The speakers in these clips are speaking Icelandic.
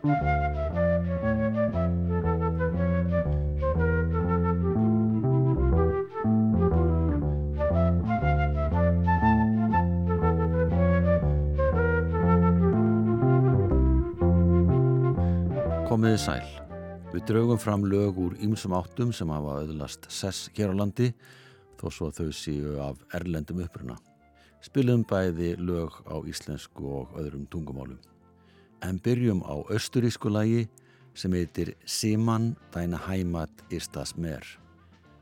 Komiði sæl. Við draugum fram lög úr ýmsum áttum sem hafa auðlast sess hér á landi þó svo þau séu af erlendum uppruna. Spilum bæði lög á íslensku og öðrum tungumálum. En byrjum á austurísku lagi sem heitir Siman Dæna Heimat Istas Mer.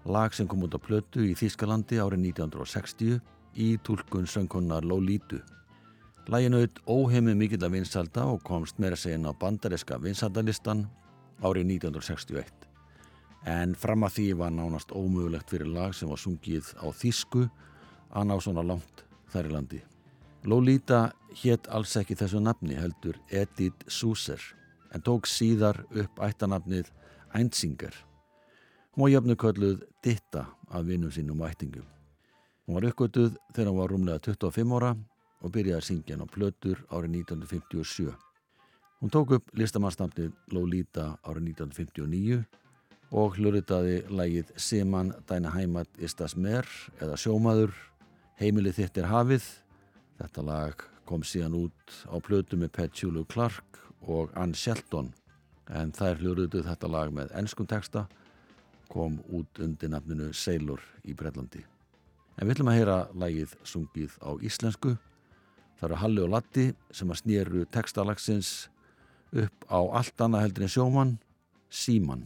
Lag sem kom út á plötu í Þískalandi árið 1960 í tólkun söngkonar Lolítu. Lægin auð óheimið mikill að vinsalda og komst meira segin á bandaríska vinsaldalistan árið 1961. En fram að því var nánast ómögulegt fyrir lag sem var sungið á þýsku að ná svona langt þær í landi. Lolita hétt alls ekki þessu nafni heldur Edith Susser en tók síðar upp ættanafnið Einzinger. Hún var jöfnu kölluð Ditta af vinnum sínum ættingum. Hún var uppgötuð þegar hún var rúmlega 25 ára og byrjaði að syngja hann á plötur árið 1957. Hún tók upp listamannsnafnið Lolita árið 1959 og hluritaði lægið Seman Dæna Heimat Istas Mer eða Sjómaður, Heimilið þitt er hafið. Þetta lag kom síðan út á plötu með Pat Chulu Clark og Ann Shelton en þær hlurituð þetta lag með ennskum texta kom út undir nafninu Sailor í Breitlandi. En við ætlum að heyra lægið sungið á íslensku Það eru Halli og Latti sem að snýru textalagsins upp á allt annað heldur en sjóman, Síman.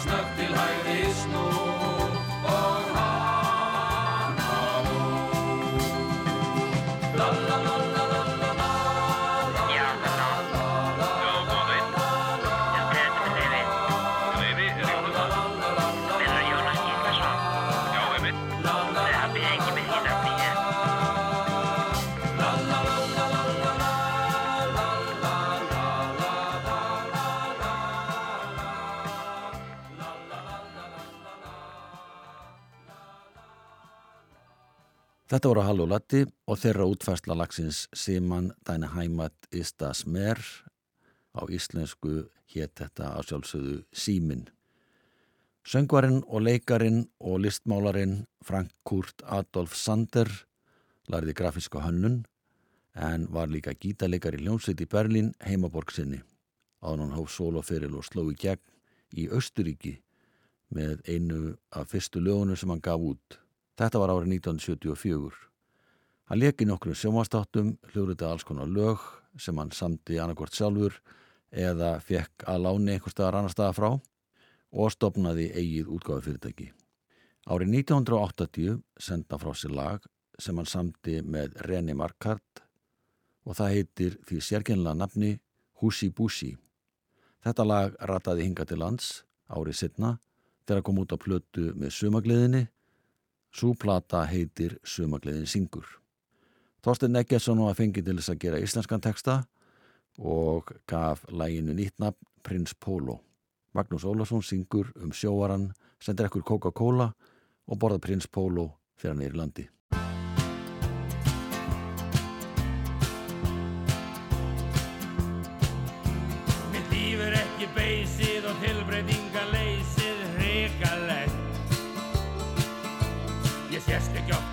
snögg til hægri snú Þetta voru Hall og Latti og þeirra útfærsla lagsins Siman Dæni Hæmat Istas Mer á íslensku hétt þetta á sjálfsögðu Símin. Söngvarinn og leikarin og listmálarin Frank Kurt Adolf Sander lærði grafíska hönnun en var líka gítarleikar í Ljónsitt í Berlín heimaborg sinni. Hann hóf soloferil og sló í gegn í Östuríki með einu af fyrstu lögunum sem hann gaf út. Þetta var árið 1974. Hann leki nokkru sjómanstáttum, hljóðriti alls konar lög sem hann samti annarkort sjálfur eða fekk að láni einhver staðar annar staða frá og stopnaði eigið útgáðu fyrirtæki. Árið 1980 senda frá sér lag sem hann samti með René Markart og það heitir því sérkynlega nafni Húsi Búsi. Þetta lag rataði hinga til lands árið setna þegar kom út á plötu með sumagliðinni Súplata heitir Sumagliðin syngur. Þorsten Eggesson var fengið til þess að gera íslenskan texta og gaf læginu nýttnafn Prins Pólo. Magnús Ólarsson syngur um sjóaran, sendir ekkur Coca-Cola og borða Prins Pólo fyrir hann í landi. Mitt líf er ekki beysið Ég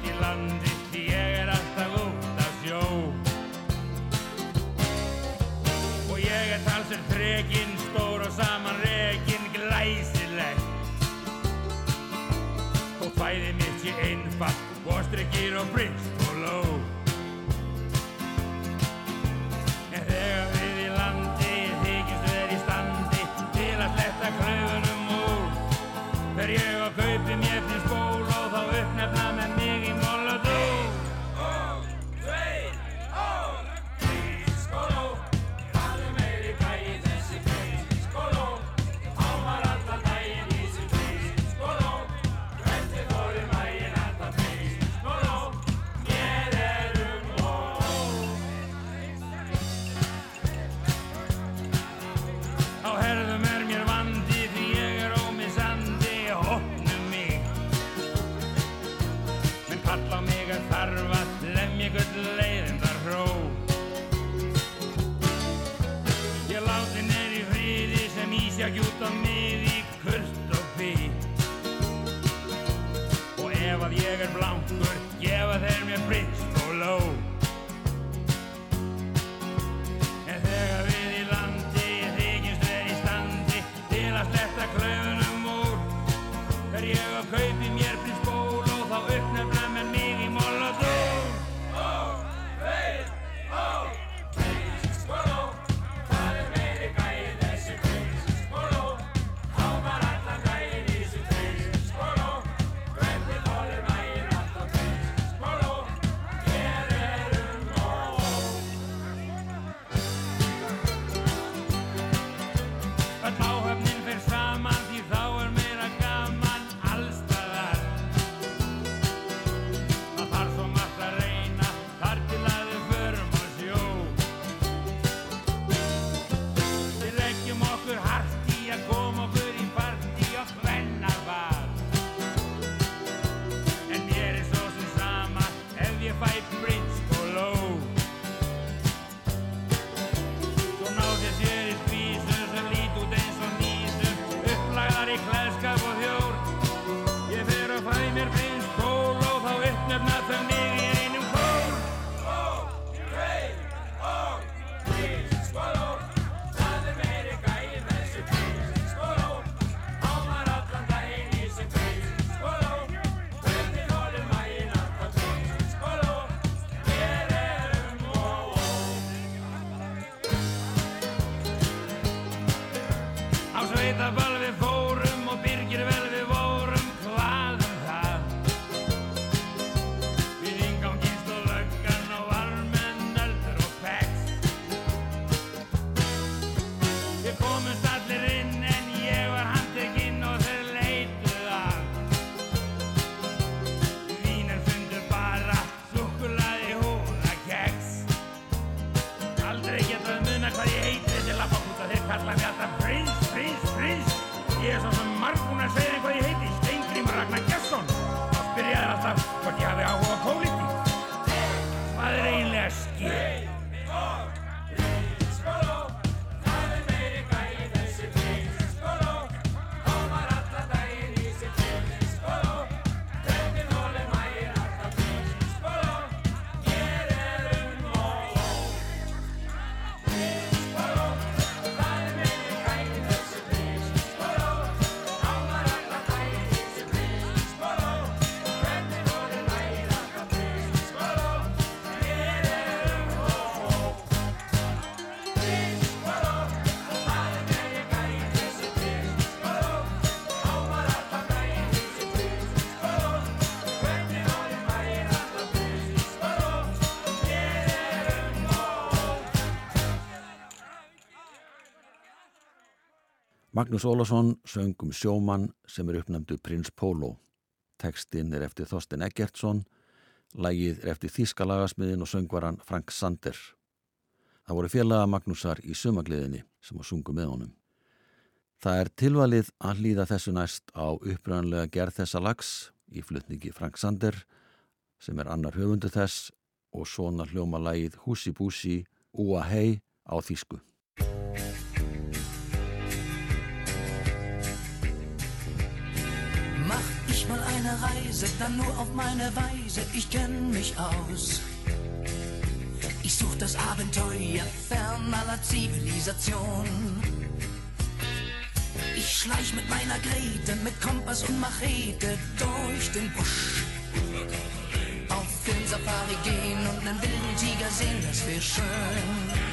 Magnús Ólason söng um sjómann sem er uppnæmdu Prins Pólo. Tekstinn er eftir Þorsten Eggertsson, lægið er eftir Þískalagasmiðin og söngvaran Frank Sander. Það voru félaga Magnúsar í sumagliðinni sem að sungu með honum. Það er tilvalið að hlýða þessu næst á uppröðanlega gerð þessa lags í flutningi Frank Sander sem er annar höfundu þess og svona hljóma lægið Húsi Búsi Úa Hei á Þísku. Mal eine Reise, dann nur auf meine Weise, ich kenn mich aus. Ich such das Abenteuer fern aller Zivilisation. Ich schleich mit meiner Grete, mit Kompass und Machete durch den Busch. Auf den Safari gehen und einen wilden Tiger sehen, das wär schön.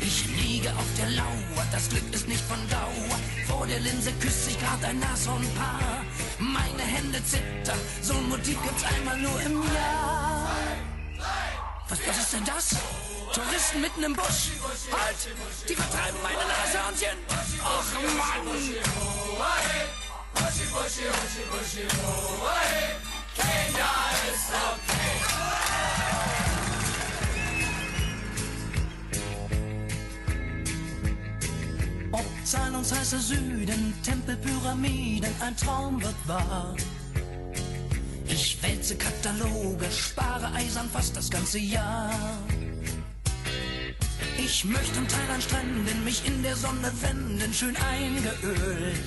Ich liege auf der Lauer, das Glück ist nicht von Dauer. Vor der Linse küsst sich grad ein Nashornpaar. Meine Hände zittern, so ein Motiv gibt's einmal nur im Jahr. Was, was ist denn das? Touristen mitten im Busch. Halt! Die vertreiben meine Nashörnchen. Och Mann! Kenia ist okay. Zahlungsheißer Süden, Tempelpyramiden, ein Traum wird wahr. Ich wälze Kataloge, spare eisern fast das ganze Jahr. Ich möchte am Teil an Stränden mich in der Sonne wenden, schön eingeölt.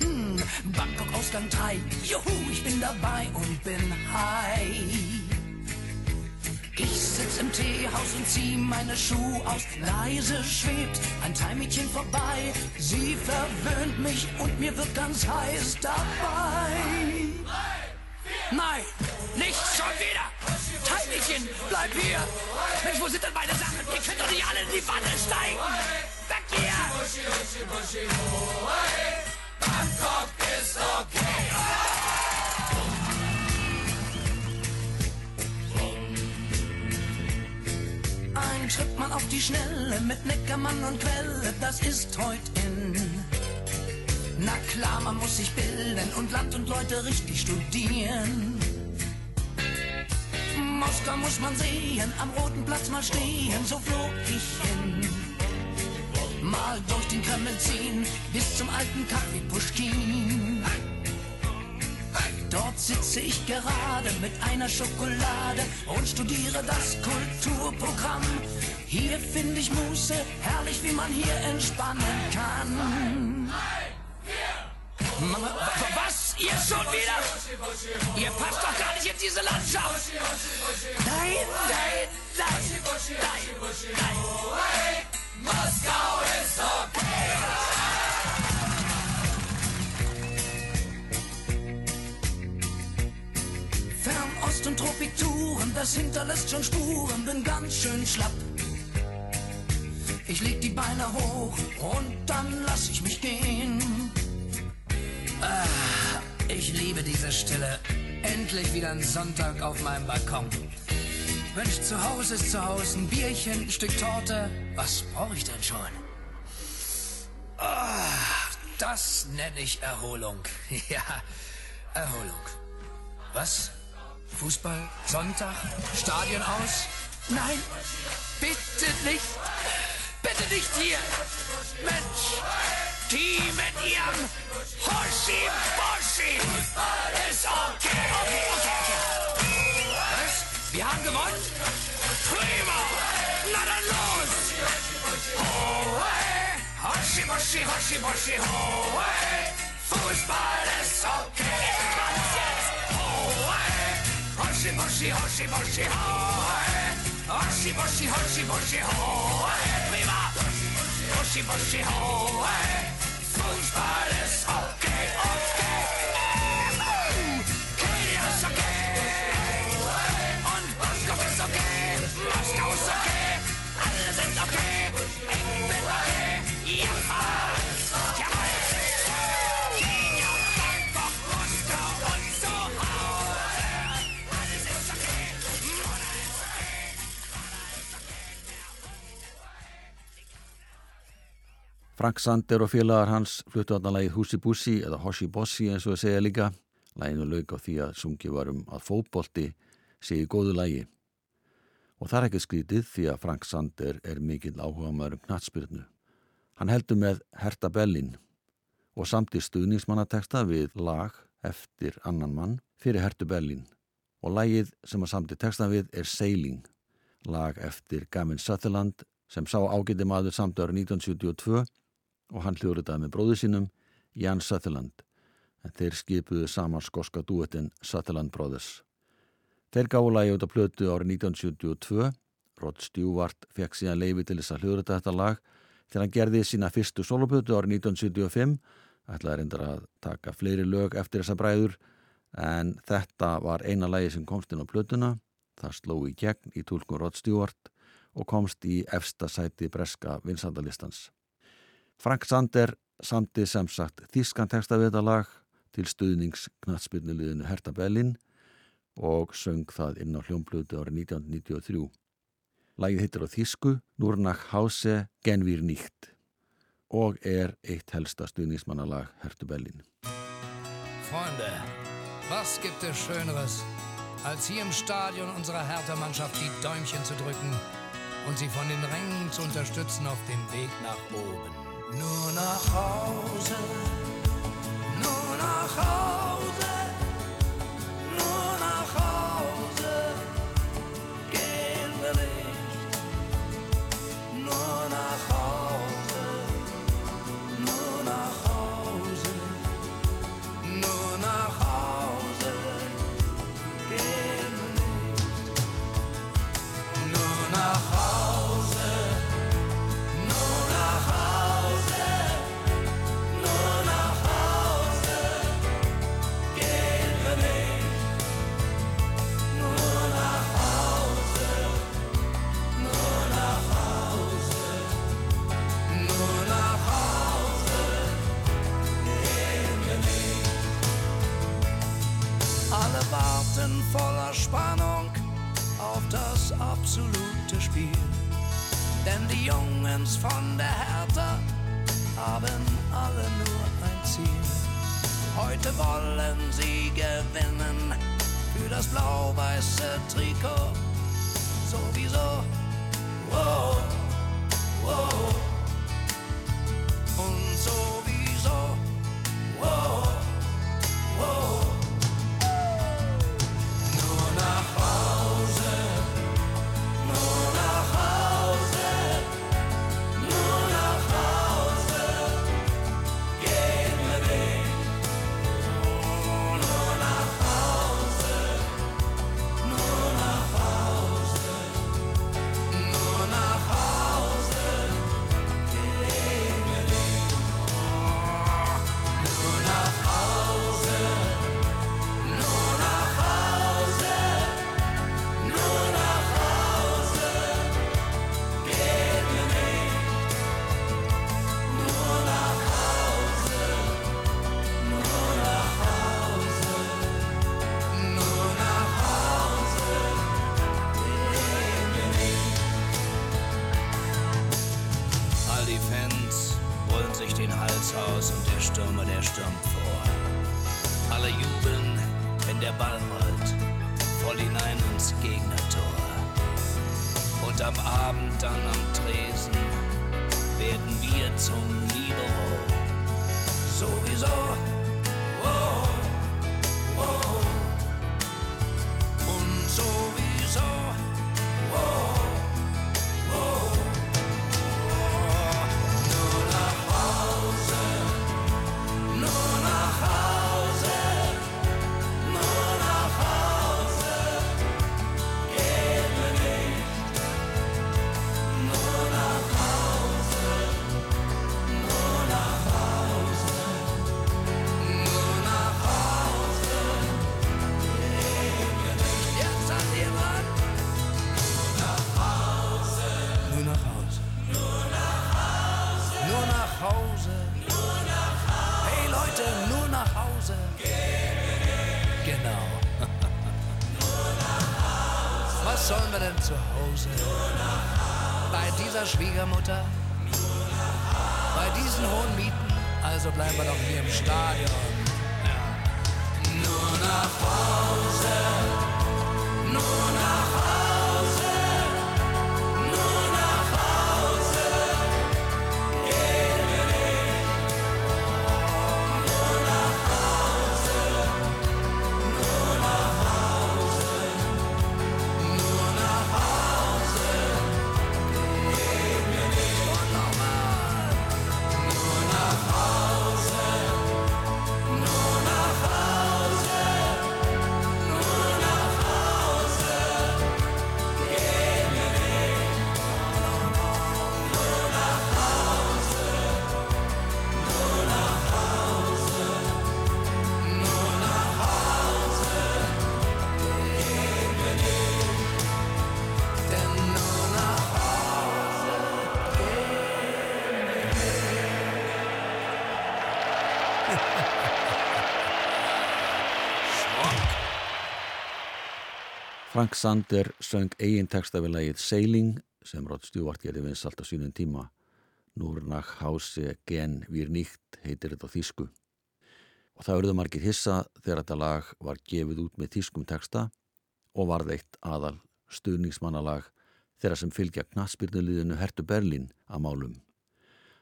Hm, Bangkok Ausgang 3, juhu, ich bin dabei und bin high. Ich sitz im Teehaus und zieh meine Schuhe aus. Leise schwebt ein Teilmädchen vorbei. Sie verwöhnt mich und mir wird ganz heiß dabei. Nein, nicht schon wieder! Teilmädchen, bleib hier! Mensch, wo sind denn meine Sachen? Ihr könnt doch nicht alle in die Wanne steigen! Weg hier! Bangkok ist okay! Ein Schritt mal auf die Schnelle mit Neckermann und Quelle, das ist heut in. Na klar, man muss sich bilden und Land und Leute richtig studieren. Moskau muss man sehen, am roten Platz mal stehen, so flog ich hin. Mal durch den Kreml ziehen, bis zum alten Kaffee Pushkin. Dort sitze ich gerade mit einer Schokolade und studiere das Kulturprogramm. Hier finde ich Muße, herrlich wie man hier entspannen kann. Mama, was? Ihr schon wieder? Ihr passt doch gar nicht in diese Landschaft. Nein, nein, nein, nein, nein. Moskau ist okay. Das hinterlässt schon Spuren, bin ganz schön schlapp. Ich leg die Beine hoch und dann lass ich mich gehen. Ah, ich liebe diese Stille. Endlich wieder ein Sonntag auf meinem Balkon. Mensch, zu Hause ist zu Hause ein Bierchen, ein Stück Torte. Was brauche ich denn schon? Ah, das nenne ich Erholung. Ja, Erholung. Was? Fußball, Sonntag, Stadion aus. Nein, bitte nicht. Bitte nicht hier. Mensch, die mit ihrem Hoshi Boshi ist okay. Okay, okay, okay. Was? Wir haben gewonnen? Prima. Na dann los. Hohe. Hoshi Boshi, Hoshi Boshi, Hohe. Fußball ist okay. Hoshi, Hoshi, Hoshi, Hoshi, Hohe. Hoshi, Hoshi, Hoshi, Hoshi, Hohe. Prima. Hoshi, Hoshi. Fußball ist okay, okay. Kenia ist okay. Und Moskau ist okay. Moskau ist okay. Alle sind okay. Frank Sander og félagar hans fluttu að lagið Húsi Bussi eða Hoshi Bossi eins og að segja líka. Læginu lauk á því að sungi varum að fótbolti sé í góðu lægi. Og það er ekki skrítið því að Frank Sander er mikill áhuga maður um knatsbyrnu. Hann heldur með Herta Bellin og samt í stuðningsmannateksta við lag eftir annan mann fyrir Hertu Bellin og lagið sem að samt í teksta við er Sailing, lag eftir Gavin Sutherland sem sá ágæti maður samt ára 1972 og hann hljóður með bróðu sínum Jan Sutherland en þeir skipuðu saman skoska duetin Sutherland Brothers. Þeir gáðu lagi út af plötu árið 1972. Rod Stewart fekk síðan leifi til þess að hljóða þetta lag þegar hann gerði sína fyrstu soloplötu árið 1975. ætlaði reyndar að taka fleiri lög eftir þessa bræður en þetta var eina lagi sem komst inn á plötuna. Það sló í gegn í tólkun Rod Stewart og komst í efsta sæti breska vinsandalistans. Frank Sander samti sem sagt þískan texta við þetta lag til stuðnings knatsbyrnuleginu Herta Bellin og söng það inn á hljómblötu árið 1993. Lægið hittir á Þísku, Núrnach Hause, Genvír Nýtt og er eitt helsta stuðnismannalag Hertu Bellin. Freunde, was gibt es Schöneres, als hier im Stadion unserer Hertha-Mannschaft die Däumchen zu drücken und sie von den Rängen zu unterstützen auf dem Weg nach oben. Nur nach Hause, nur nach Hause. Bei dieser Schwiegermutter? Bei diesen hohen Mieten, also bleiben wir doch hier im Stadion. Ja. Nur nach Hause, nur nach Hause, Frank Sander söng eigin texta við lagið Sailing sem Rod Stewart gerði vinsalt á sínum tíma. Núrnach Hause Gen Vír Nýtt heitir þetta þýsku. Og það auðvitað margir hissa þegar þetta lag var gefið út með þýskum texta og varð eitt aðal stuðningsmannalag þeirra sem fylgja knaspirnuliðinu Hertu Berlin að málum.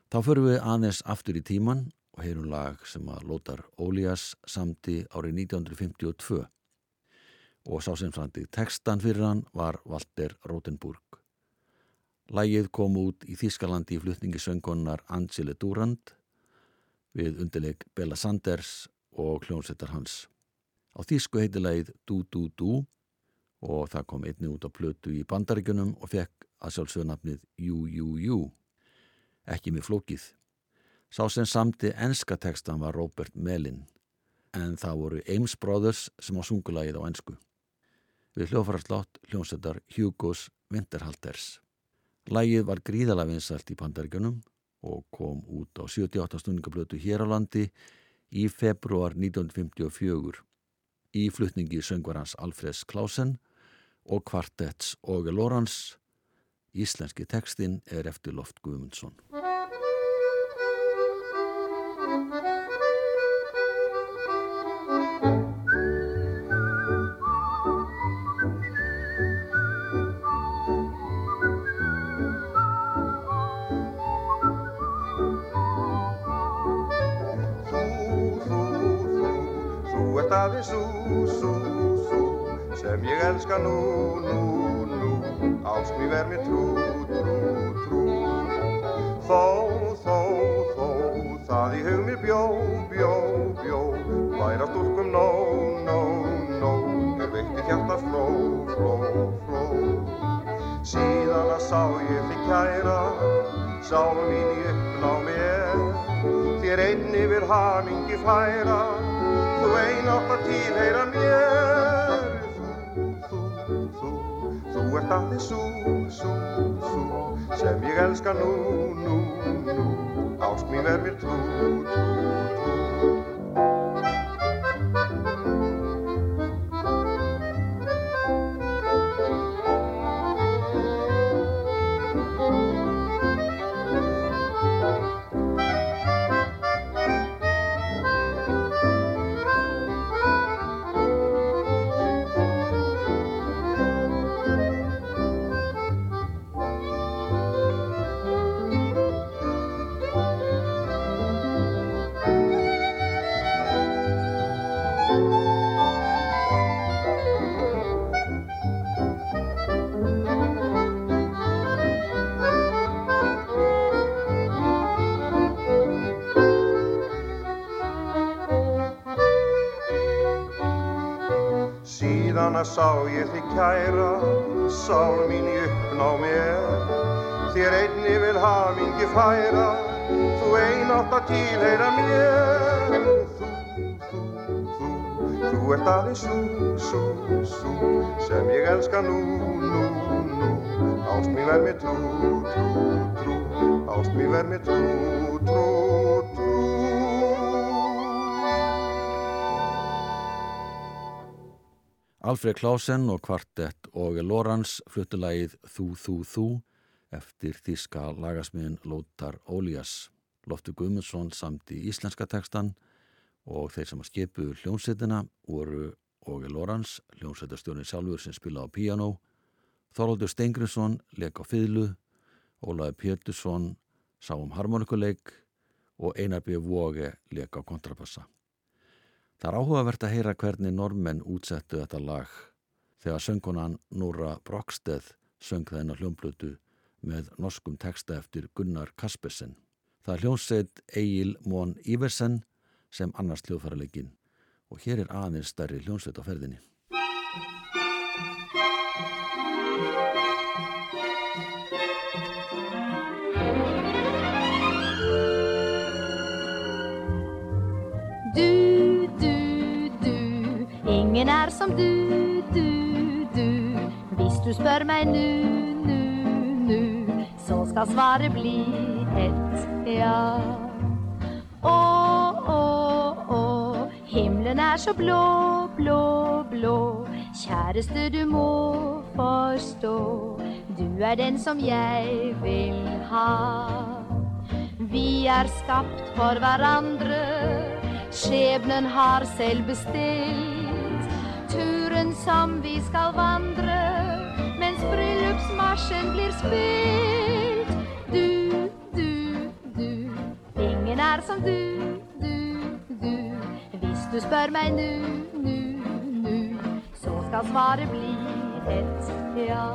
Þá förum við aðeins aftur í tíman og heyrum lag sem að Lótar Ólias samti árið 1952 og sá sem samti textan fyrir hann var Walter Rotenburg. Lægið kom út í Þískalandi í flutningi söngonar Angele Durand við undirleik Bella Sanders og kljónsettar hans. Á Þísku heiti lægið Du Du Du og það kom einni út á plötu í bandaríkunum og fekk að sjálfsögnafnið Jú Jú Jú. Ekki með flókið. Sá sem samti enska textan var Robert Melin en það voru Ames Brothers sem á sungulagið á ensku. Við hljófaraslátt hljónsettar Hugos Winterhalters. Lægið var gríðalega vinsalt í bandaríkunum og kom út á 78 stundingablötu hér á landi í februar 1954 í flutningi söngvarans Alfreds Klausen og kvartetts Óge Lorans. Íslenski tekstinn er eftir Loft Guðmundsson. Ást mér trú, trú, trú. Þó, þó, þó það í hug mér bjó, bjó, bjó. Væra stúlkum nó, nó, nó er veitti hjarta fló, fló, fló. Síðan að sá ég þig kæra sál mín í uppná mér. Þér einni vil hamingi færa þú ein átt að tilheyra mér ert aðeins sú, sú, sú sem ég elska nú, nú, nú ást mín er mér trú, trú, trú Að sá ég þig kæra, sál mín í uppná mér. Þér einni vil hamingi færa, þú ein átt að tilheyra mér. Þú, þú, þú, þú ert aðeins sú, sú, sú, sem ég elska nú, nú, nú. Ást mér verð mér trú, trú, trú, ást mér verð mér trú, Alfred Klausen og kvartett Óge Lorans fluttulægið Þú, þú, þú eftir þíska lagasmiðin Lótar Ólias. Loftur Guðmundsson samt í íslenska tekstan og þeir sem að skipu hljómsettina voru Óge Lorans, hljómsettarstjónin sjálfur sem spila á piano, Þorvaldur Stengriðsson leik á fýðlu, Ólaði Pétursson sá um harmonikuleik og Einar B. Vóge leik á kontrabassa. Það er áhugavert að heyra hvernig normenn útsettu þetta lag þegar söngunan Núra Broksteð söng þennar hljómblötu með norskum texta eftir Gunnar Kaspersen. Það er hljómsveit Egil Món Íversen sem annars hljóðfæralegin og hér er aðeins stærri hljómsveit á ferðinni. Som du, du, du. Hvis du spør meg nu, nu, nu, så skal svaret bli et ja. Å, å, å, himmelen er så blå, blå, blå. Kjæreste, du må forstå, du er den som jeg vil ha. Vi er skapt for hverandre, skjebnen har selv bestilt. Som vi skal vandre, mens bryllupsmarsjen blir spilt. Du, du, du, ingen er som du, du, du. Hvis du spør meg nu, nu, nu, så skal svaret bli et ja.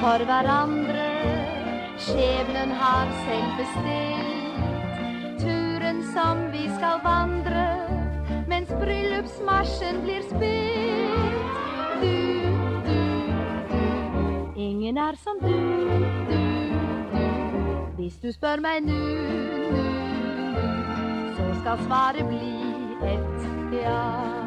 For hverandre, skjebnen har selv bestilt. Turen som vi skal vandre, mens bryllupsmarsjen blir spilt. Du, du, du, ingen er som du, du, du. Hvis du spør meg nu, nu, nu, så skal svaret bli et ja.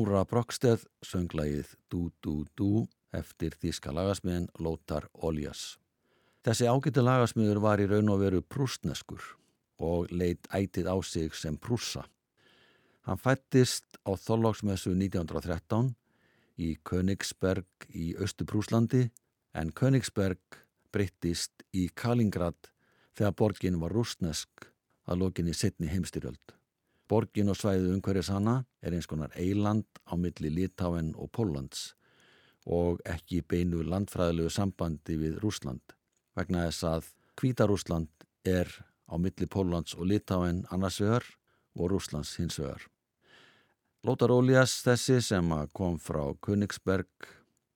Núra Broksteð sönglægið Dú Dú Dú eftir þíska lagasmiðin Lótar Oljas. Þessi ágættu lagasmiður var í raun og veru prústneskur og leitt ætið á sig sem prússa. Hann fættist á Þorlóksmessu 1913 í Königsberg í Östuprúslandi en Königsberg breyttist í Kalingrad þegar borgin var rústnesk að lokinni setni heimstyrjöld. Borgin og svæðið umhverjus hana er eins konar eiland á milli Litáen og Póllands og ekki beinu landfræðilegu sambandi við Rúsland vegna þess að Hvítarúsland er á milli Póllands og Litáen annars vegar og Rúslands hins vegar. Lótar Ólias þessi sem kom frá Königsberg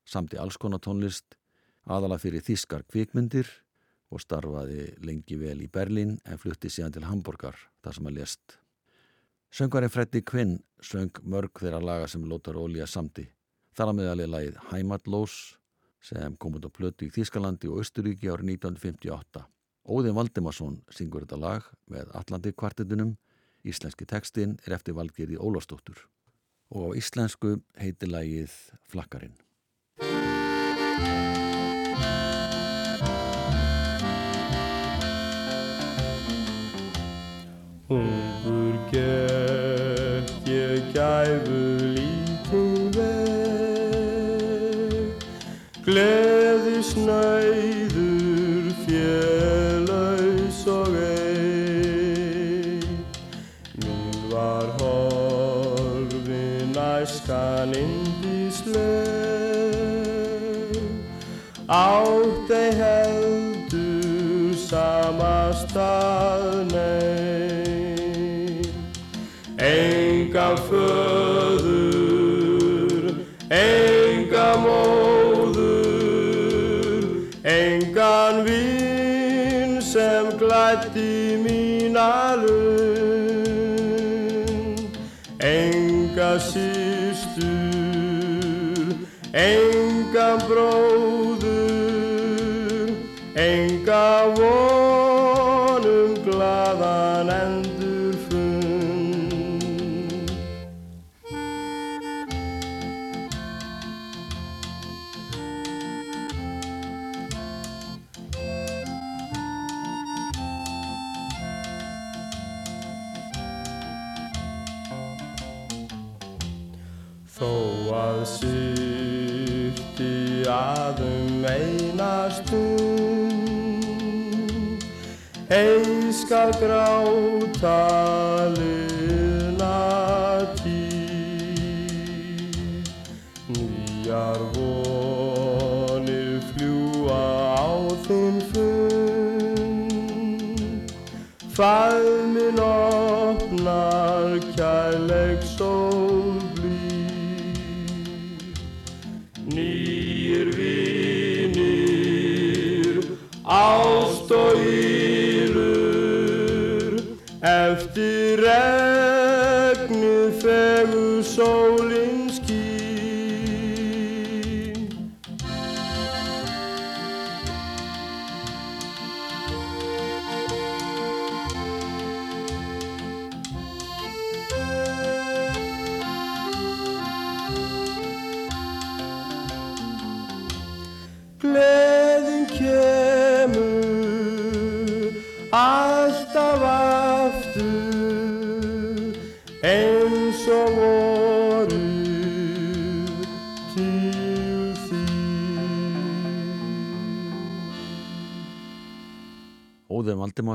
samt í alls konar tónlist aðala fyrir þískar kvikmyndir og starfaði lengi vel í Berlín en flutti síðan til Hamburgar þar sem að lést. Söngvarinn Freddy Quinn söng mörg þeirra laga sem Lótar Ólíja samti. Þar að meðalið lagið Heimatlós sem kom út á plötu í Þískalandi og Östuríki árið 1958. Óðin Valdimarsson syngur þetta lag með Atlantik kvartetunum. Íslenski textin er eftir Valgerði Ólafsdóttur og á íslensku heitir lagið Flakkarinn. Ungur samastað nei. Enga föður enga móður engan vinn sem glætti mína lund enga sístur enga bróður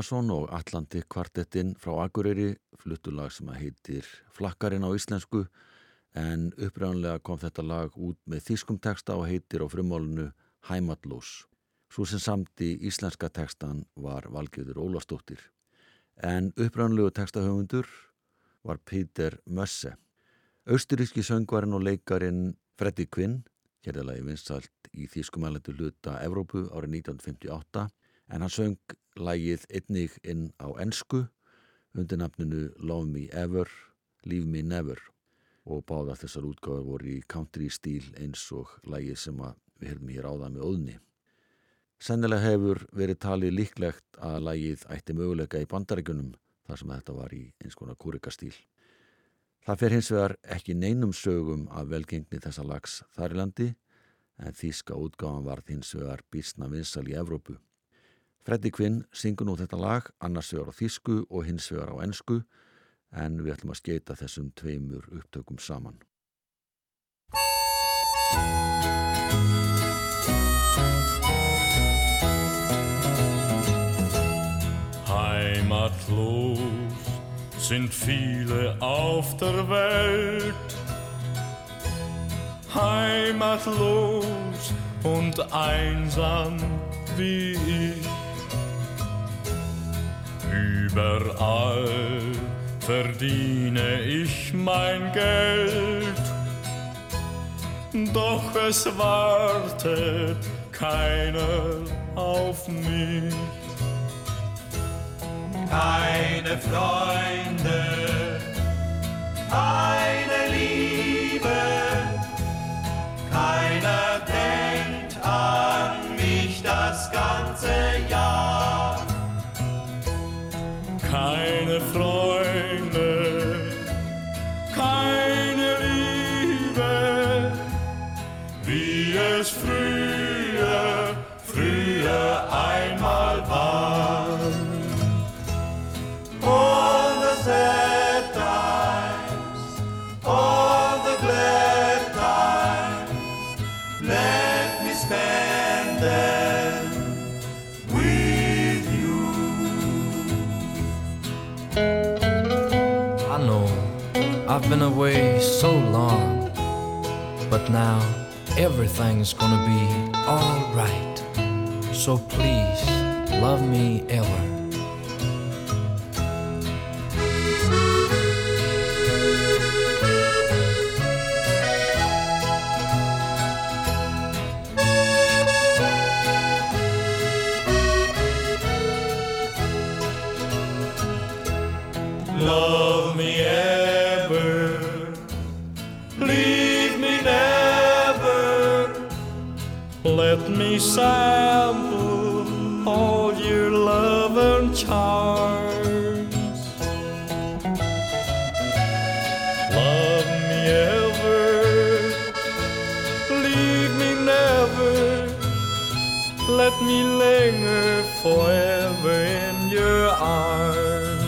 Valdimarsson og Atlandi kvartettinn frá Akureyri fluttulag sem að heitir Flakkarinn á íslensku en upprænlega kom þetta lag út með þýskum texta og heitir á frumálunu Heimatlós. Svo sem samt í íslenska textan var Valgeður Ólafsdóttir. En upprænlegu textahöfundur var Peter Mösse. Austuríski söngvarinn og leikarin Freddy Quinn, hérðalagi vinsalt í þýskumælendu hluta Evrópu árið 1958, en hann söng lagið einnig inn á ensku undir nafninu Love Me Ever, Leave Me Never og báða þessar útgáður voru í country stíl eins og lagið sem við höfum hér áða með óðni. Sennilega hefur verið talið líklegt að lagið ætti möguleika í bandaríkunum þar sem þetta var í eins konar kúrikastíl. Það fer hins vegar ekki neinum sögum af velgengni þessa lags þar í landi en þýska útgáðan varð hins vegar bísna vinsal í Evrópu. Freddy Quinn syngur nú þetta lag annars vegar á þýsku og hins vegar á ensku en við ætlum að skeita þessum tveimur upptökum saman. Heimatlos sind viele auf der Welt. Heimatlos und einsam wie ich. Überall verdiene ich mein Geld. Doch es wartet keiner auf mich. keine Freunde, keine Liebe, keiner denkt an mich das ganze Jahr. keine Freude. Been away so long, but now everything's gonna be alright. So please, love me ever. Sample all your love and charms. Love me ever, leave me never. Let me linger forever in your arms.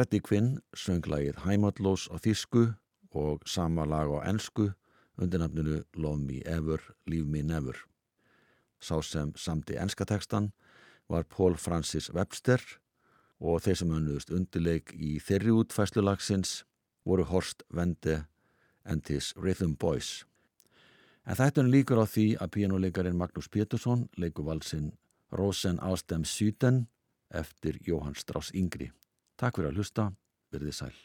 Freddie Quinn söng lagið Heimatlós á þýsku og sama lag á ensku undir nafninu Love Me Ever, Leave Me Never. Sá sem samti enskatekstan var Paul Francis Webster og þeir sem önnuðust undirleik í þeirri útfæslu lagsins voru Horst Wende and his Rhythm Boys. En þetta er líkur á því að píjánuleikarin Magnús Pétursson leikur valsinn Rosen Ástem Syden eftir Jóhann Strauss Yngri. Takk fyrir að hlusta, verðið sæl.